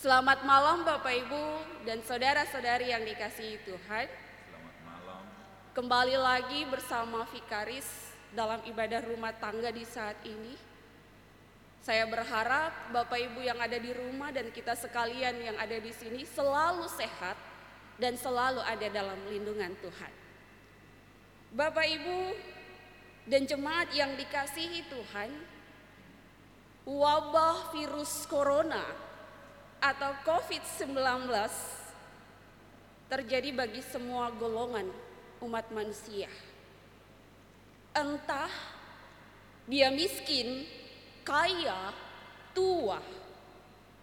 Selamat malam Bapak Ibu dan saudara-saudari yang dikasihi Tuhan. Selamat malam. Kembali lagi bersama Vikaris dalam ibadah rumah tangga di saat ini. Saya berharap Bapak Ibu yang ada di rumah dan kita sekalian yang ada di sini selalu sehat dan selalu ada dalam lindungan Tuhan. Bapak Ibu dan jemaat yang dikasihi Tuhan, wabah virus corona atau COVID-19 terjadi bagi semua golongan umat manusia. Entah dia miskin, kaya, tua,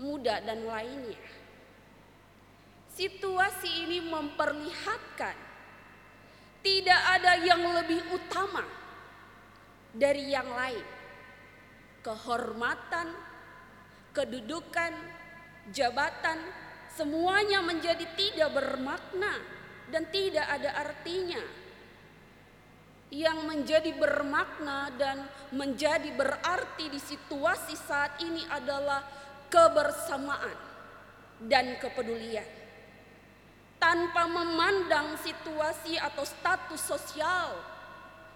muda, dan lainnya. Situasi ini memperlihatkan tidak ada yang lebih utama dari yang lain. Kehormatan, kedudukan, jabatan, semuanya menjadi tidak bermakna dan tidak ada artinya. Yang menjadi bermakna dan menjadi berarti di situasi saat ini adalah kebersamaan dan kepedulian. Tanpa memandang situasi atau status sosial,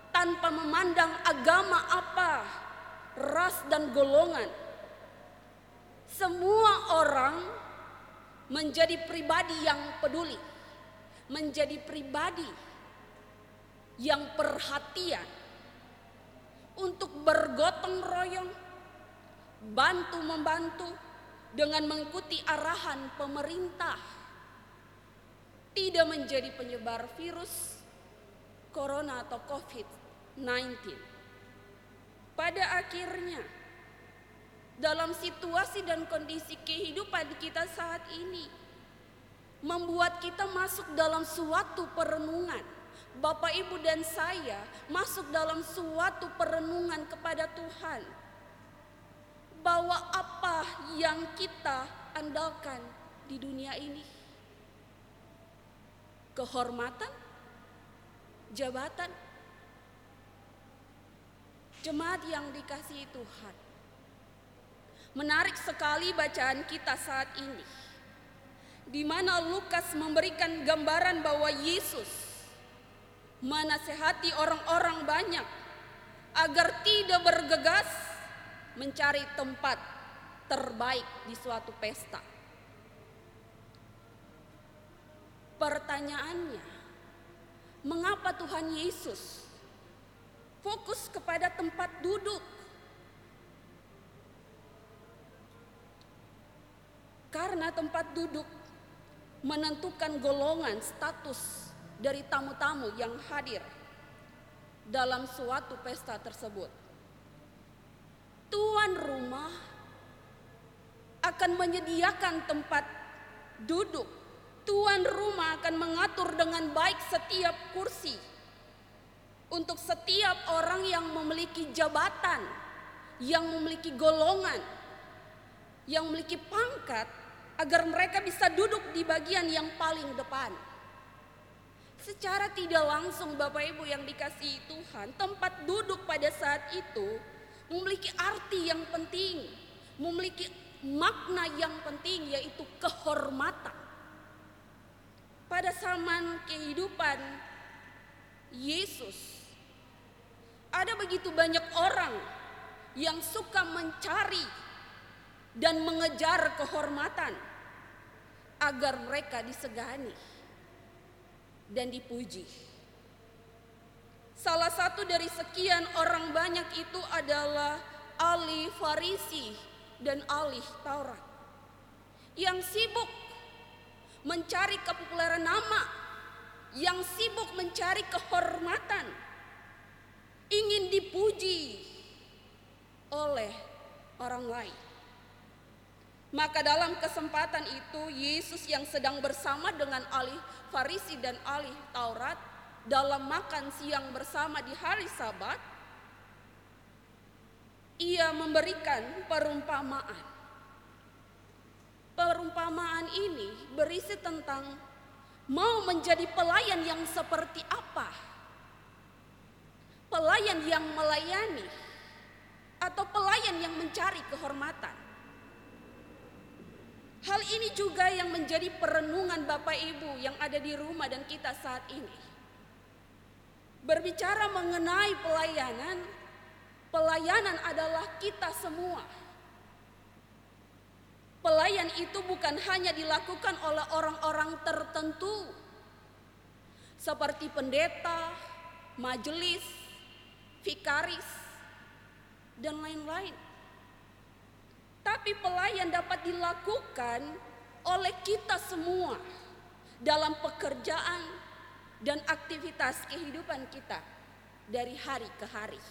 tanpa memandang agama apa, ras dan golongan, semua orang menjadi pribadi yang peduli, menjadi pribadi yang perhatian untuk bergotong royong, bantu membantu dengan mengikuti arahan pemerintah, tidak menjadi penyebar virus corona atau COVID-19. Pada akhirnya, dalam situasi dan kondisi kehidupan kita saat ini membuat kita masuk dalam suatu perenungan. Bapak, Ibu, dan saya masuk dalam suatu perenungan kepada Tuhan, bahwa apa yang kita andalkan di dunia ini, kehormatan, jabatan, jemaat yang dikasihi Tuhan Menarik sekali bacaan kita saat ini. Di mana Lukas memberikan gambaran bahwa Yesus menasehati orang-orang banyak agar tidak bergegas mencari tempat terbaik di suatu pesta. Pertanyaannya, mengapa Tuhan Yesus fokus kepada tempat duduk Karena tempat duduk menentukan golongan status dari tamu-tamu yang hadir dalam suatu pesta tersebut. Tuan rumah akan menyediakan tempat duduk. Tuan rumah akan mengatur dengan baik setiap kursi untuk setiap orang yang memiliki jabatan, yang memiliki golongan, yang memiliki pangkat agar mereka bisa duduk di bagian yang paling depan. Secara tidak langsung Bapak Ibu yang dikasihi Tuhan, tempat duduk pada saat itu memiliki arti yang penting, memiliki makna yang penting yaitu kehormatan. Pada zaman kehidupan Yesus, ada begitu banyak orang yang suka mencari dan mengejar kehormatan agar mereka disegani dan dipuji. Salah satu dari sekian orang banyak itu adalah ahli Farisi dan ahli Taurat yang sibuk mencari kepopuleran nama, yang sibuk mencari kehormatan, ingin dipuji oleh orang lain. Maka dalam kesempatan itu Yesus yang sedang bersama dengan ahli Farisi dan ahli Taurat dalam makan siang bersama di hari Sabat ia memberikan perumpamaan. Perumpamaan ini berisi tentang mau menjadi pelayan yang seperti apa? Pelayan yang melayani atau pelayan yang mencari kehormatan? Hal ini juga yang menjadi perenungan Bapak Ibu yang ada di rumah dan kita saat ini. Berbicara mengenai pelayanan, pelayanan adalah kita semua. Pelayan itu bukan hanya dilakukan oleh orang-orang tertentu, seperti pendeta, majelis, vikaris, dan lain-lain. Tapi pelayan dapat dilakukan oleh kita semua dalam pekerjaan dan aktivitas kehidupan kita dari hari ke hari.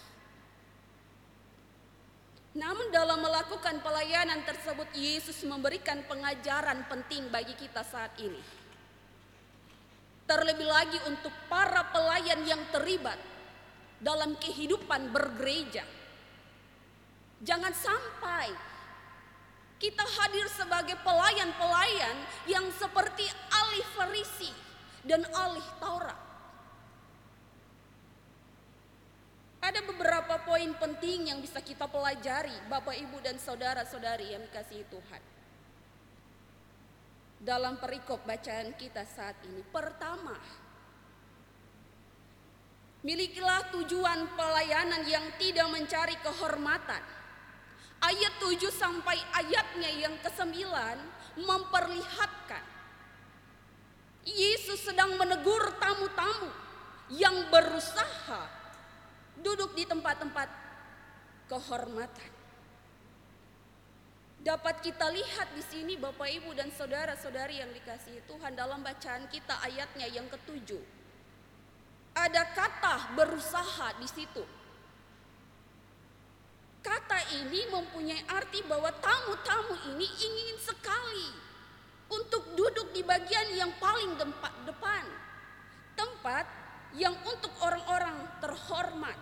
Namun dalam melakukan pelayanan tersebut Yesus memberikan pengajaran penting bagi kita saat ini. Terlebih lagi untuk para pelayan yang terlibat dalam kehidupan bergereja. Jangan sampai kita hadir sebagai pelayan-pelayan yang seperti alih Farisi dan alih Taurat. Ada beberapa poin penting yang bisa kita pelajari, Bapak, Ibu, dan saudara-saudari yang dikasihi Tuhan. Dalam perikop bacaan kita saat ini, pertama, milikilah tujuan pelayanan yang tidak mencari kehormatan ayat 7 sampai ayatnya yang ke-9 memperlihatkan Yesus sedang menegur tamu-tamu yang berusaha duduk di tempat-tempat kehormatan. Dapat kita lihat di sini Bapak Ibu dan saudara-saudari yang dikasihi Tuhan dalam bacaan kita ayatnya yang ketujuh. Ada kata berusaha di situ. Kata ini mempunyai arti bahwa tamu-tamu ini ingin sekali untuk duduk di bagian yang paling depan. Tempat yang untuk orang-orang terhormat.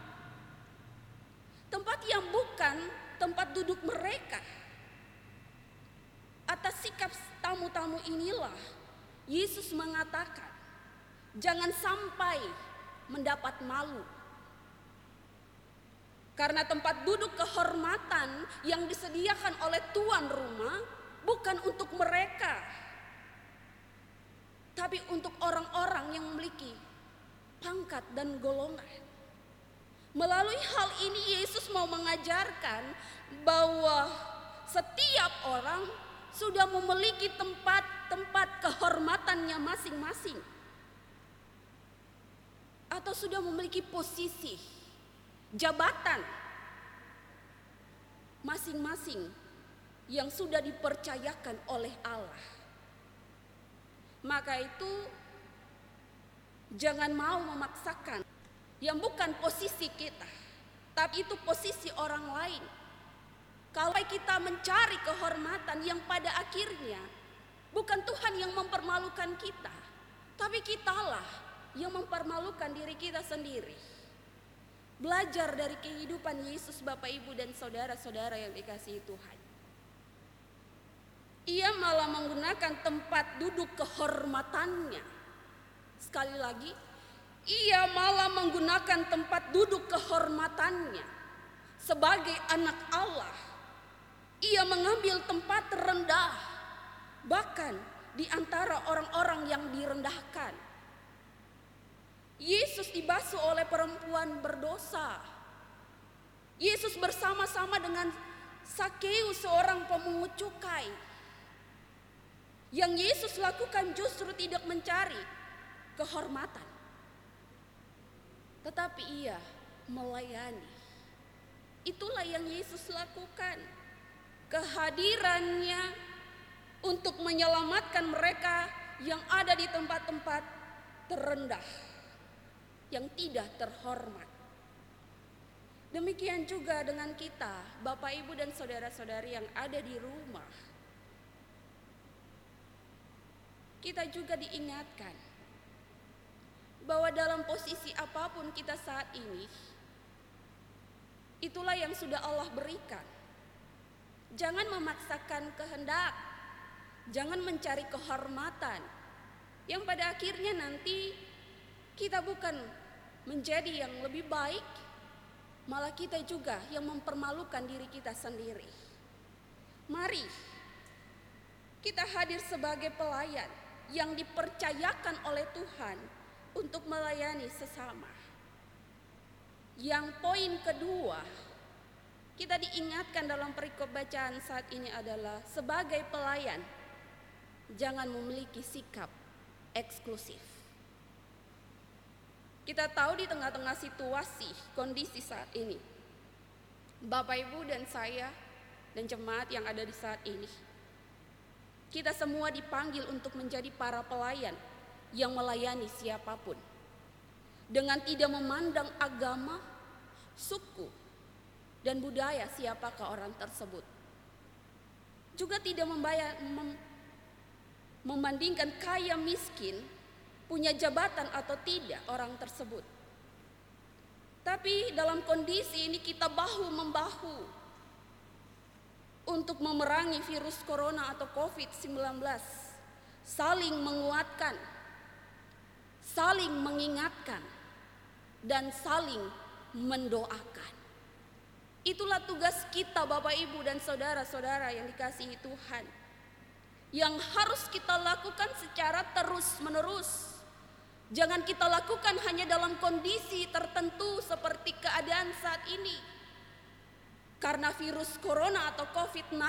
Tempat yang bukan tempat duduk mereka. Atas sikap tamu-tamu inilah Yesus mengatakan, jangan sampai mendapat malu karena tempat duduk kehormatan yang disediakan oleh tuan rumah bukan untuk mereka. Tapi untuk orang-orang yang memiliki pangkat dan golongan. Melalui hal ini Yesus mau mengajarkan bahwa setiap orang sudah memiliki tempat-tempat kehormatannya masing-masing. Atau sudah memiliki posisi jabatan masing-masing yang sudah dipercayakan oleh Allah. Maka itu jangan mau memaksakan yang bukan posisi kita, tapi itu posisi orang lain. Kalau kita mencari kehormatan yang pada akhirnya bukan Tuhan yang mempermalukan kita, tapi kitalah yang mempermalukan diri kita sendiri. Belajar dari kehidupan Yesus Bapak Ibu dan saudara-saudara yang dikasihi Tuhan. Ia malah menggunakan tempat duduk kehormatannya. Sekali lagi, ia malah menggunakan tempat duduk kehormatannya sebagai anak Allah. Ia mengambil tempat terendah, bahkan di antara orang-orang yang direndahkan Yesus dibasuh oleh perempuan berdosa. Yesus bersama-sama dengan Sakeus seorang pemungut cukai. Yang Yesus lakukan justru tidak mencari kehormatan. Tetapi ia melayani. Itulah yang Yesus lakukan. Kehadirannya untuk menyelamatkan mereka yang ada di tempat-tempat terendah yang tidak terhormat. Demikian juga dengan kita, Bapak, Ibu, dan saudara-saudari yang ada di rumah. Kita juga diingatkan bahwa dalam posisi apa pun kita saat ini, itulah yang sudah Allah berikan. Jangan memaksakan kehendak, jangan mencari kehormatan, yang pada akhirnya nanti kita bukan menjadi yang lebih baik, malah kita juga yang mempermalukan diri kita sendiri. Mari Kita hadir sebagai pelayan yang dipercayakan oleh Tuhan untuk melayani sesama. Yang poin kedua, kita diingatkan dalam perikop bacaan saat ini adalah sebagai pelayan jangan memiliki sikap eksklusif. Kita tahu di tengah-tengah situasi kondisi saat ini, Bapak Ibu dan saya dan jemaat yang ada di saat ini, kita semua dipanggil untuk menjadi para pelayan yang melayani siapa pun. Dengan tidak memandang agama, suku, dan budaya siapakah orang tersebut. Juga tidak membayar, mem, membandingkan kaya miskin, punya jabatan atau tidak orang tersebut. Tapi dalam kondisi ini kita bahu membahu untuk memerangi virus corona atau COVID-19. Saling menguatkan, saling mengingatkan, dan saling mendoakan. Itulah tugas kita Bapak Ibu dan saudara-saudara yang dikasihi Tuhan. Yang harus kita lakukan secara terus-menerus. Jangan kita lakukan hanya dalam kondisi tertentu seperti keadaan saat ini. Karena virus corona atau COVID-19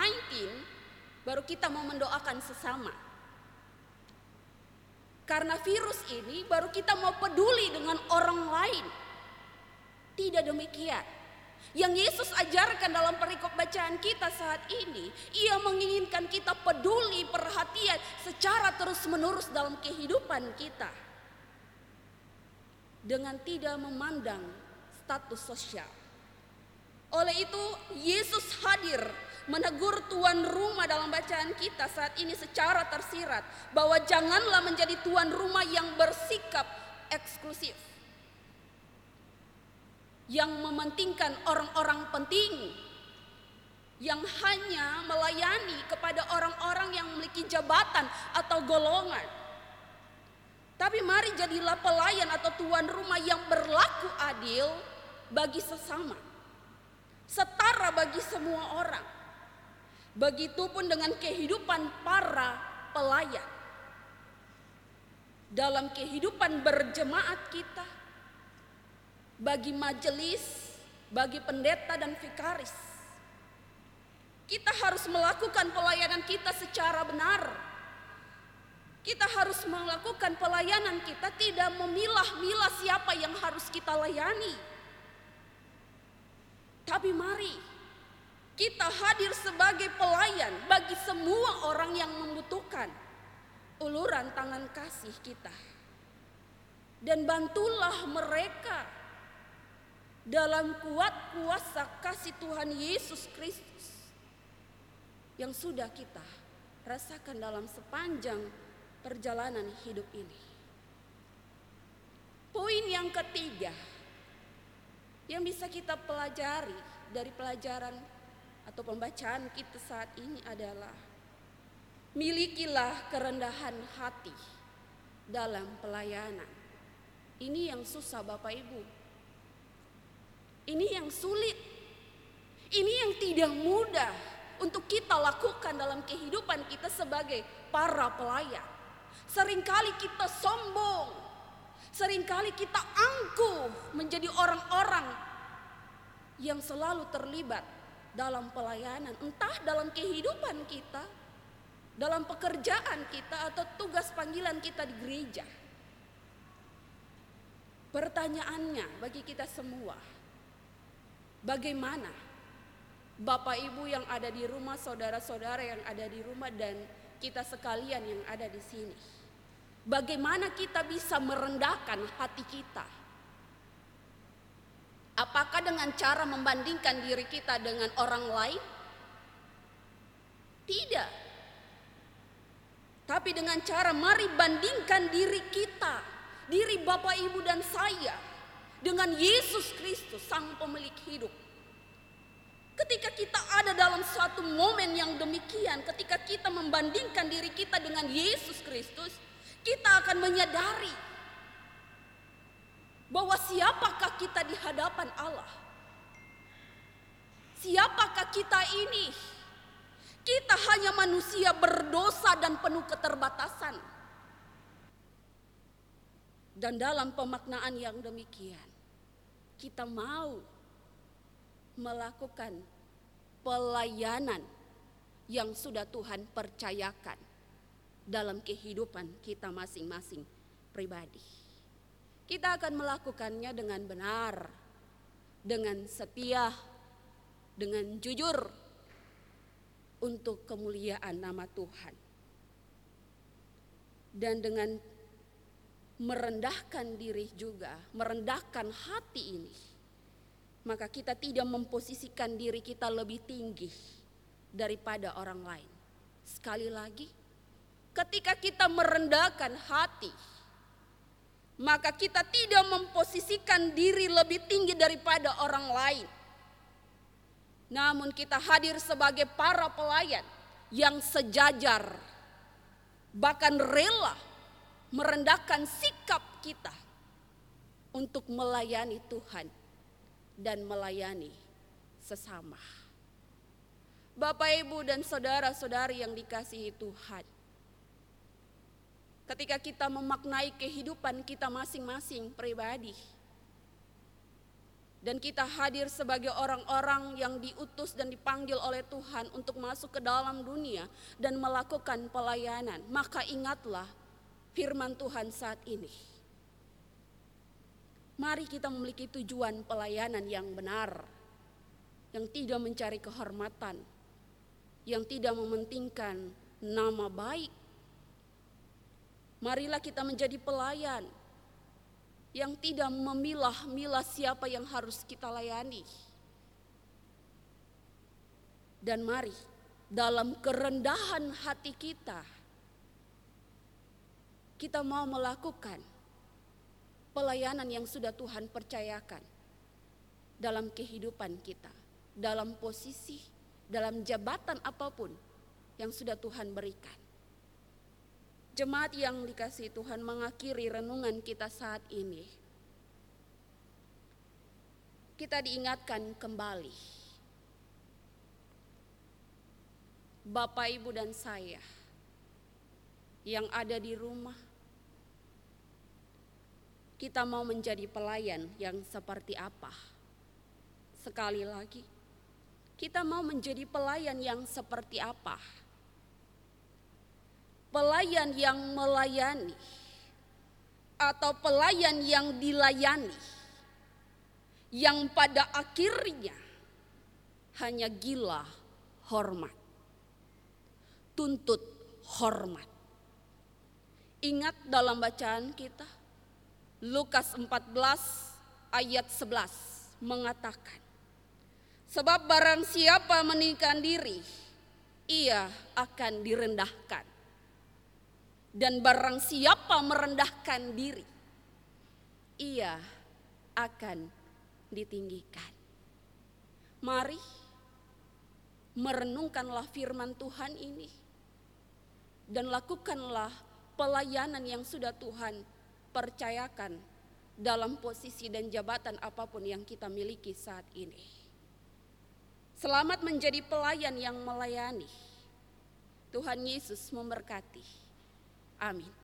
baru kita mau mendoakan sesama. Karena virus ini baru kita mau peduli dengan orang lain. Tidak demikian. Yang Yesus ajarkan dalam perikop bacaan kita saat ini, ia menginginkan kita peduli, perhatian secara terus-menerus dalam kehidupan kita. Dengan tidak memandang status sosial. Oleh itu, Yesus hadir menegur tuan rumah dalam bacaan kita saat ini secara tersirat bahwa janganlah menjadi tuan rumah yang bersikap eksklusif. Yang mementingkan orang-orang penting yang hanya melayani kepada orang-orang yang memiliki jabatan atau golongan. Tapi mari jadilah pelayan atau tuan rumah yang berlaku adil bagi sesama. Setara bagi semua orang. Begitupun dengan kehidupan para pelayan. Dalam kehidupan berjemaat kita, bagi majelis, bagi pendeta dan vikaris. Kita harus melakukan pelayanan kita secara benar. Kita harus melakukan pelayanan kita tidak memilah-milah siapa yang harus kita layani. Tapi mari kita hadir sebagai pelayan bagi semua orang yang membutuhkan uluran tangan kasih kita. Dan bantulah mereka dalam kuat kuasa kasih Tuhan Yesus Kristus yang sudah kita rasakan dalam sepanjang perjalanan hidup ini. Poin yang ketiga yang bisa kita pelajari dari pelajaran atau pembacaan kita saat ini adalah milikilah kerendahan hati dalam pelayanan. Ini yang susah Bapak Ibu. Ini yang sulit. Ini yang tidak mudah untuk kita lakukan dalam kehidupan kita sebagai para pelayan. Seringkali kita sombong. Seringkali kita angkuh menjadi orang-orang yang selalu terlibat dalam pelayanan, entah dalam kehidupan kita, dalam pekerjaan kita, atau tugas panggilan kita di gereja. Pertanyaannya bagi kita semua, bagaimana Bapak Ibu yang ada di rumah, saudara-saudara yang ada di rumah, dan kita sekalian yang ada di sini, bagaimana kita bisa merendahkan hati kita? Apakah dengan cara membandingkan diri kita dengan orang lain? Tidak. Tapi dengan cara mari bandingkan diri kita, diri Bapak Ibu dan saya dengan Yesus Kristus sang pemilik hidup. Ketika kita ada dalam suatu momen yang demikian, ketika kita membandingkan diri kita dengan Yesus Kristus, kita akan menyadari bahwa siapakah kita di hadapan Allah? Siapakah kita ini? Kita hanya manusia berdosa dan penuh keterbatasan. Dan dalam pemaknaan yang demikian, kita mau melakukan pelayanan yang sudah Tuhan percayakan dalam kehidupan kita masing-masing pribadi. Kita akan melakukannya dengan benar, dengan setia, dengan jujur untuk kemuliaan nama Tuhan. Dan dengan merendahkan diri juga, merendahkan hati ini, maka kita tidak memposisikan diri kita lebih tinggi daripada orang lain. Sekali lagi, ketika kita merendahkan hati, maka kita tidak memposisikan diri lebih tinggi daripada orang lain. Namun kita hadir sebagai para pelayan yang sejajar, bahkan rela merendahkan sikap kita untuk melayani Tuhan dan melayani sesama. Bapak, Ibu, dan saudara-saudari yang dikasihi Tuhan, ketika kita memaknai kehidupan kita masing-masing pribadi, dan kita hadir sebagai orang-orang yang diutus dan dipanggil oleh Tuhan untuk masuk ke dalam dunia dan melakukan pelayanan, maka ingatlah firman Tuhan saat ini. Mari kita memiliki tujuan pelayanan yang benar, yang tidak mencari kehormatan, yang tidak mementingkan nama baik. Marilah kita menjadi pelayan yang tidak memilah-milah siapa yang harus kita layani. Dan mari dalam kerendahan hati kita, kita mau melakukan pelayanan yang sudah Tuhan percayakan dalam kehidupan kita, dalam posisi, dalam jabatan apa pun yang sudah Tuhan berikan. Jemaat yang dikasih Tuhan mengakhiri renungan kita saat ini. Kita diingatkan kembali. Bapak, Ibu, dan saya yang ada di rumah, kita mau menjadi pelayan yang seperti apa? Sekali lagi, kita mau menjadi pelayan yang seperti apa? Pelayan yang melayani atau pelayan yang dilayani yang pada akhirnya hanya gila hormat tuntut hormat. Ingat dalam bacaan kita Lukas 14 ayat 11 mengatakan sebab barang siapa meninggikan diri ia akan direndahkan dan barang siapa merendahkan diri, ia akan ditinggikan. Mari merenungkanlah firman Tuhan ini dan lakukanlah pelayanan yang sudah Tuhan percayakan dalam posisi dan jabatan apa pun yang kita miliki saat ini. Selamat menjadi pelayan yang melayani. Tuhan Yesus memberkati. Amén.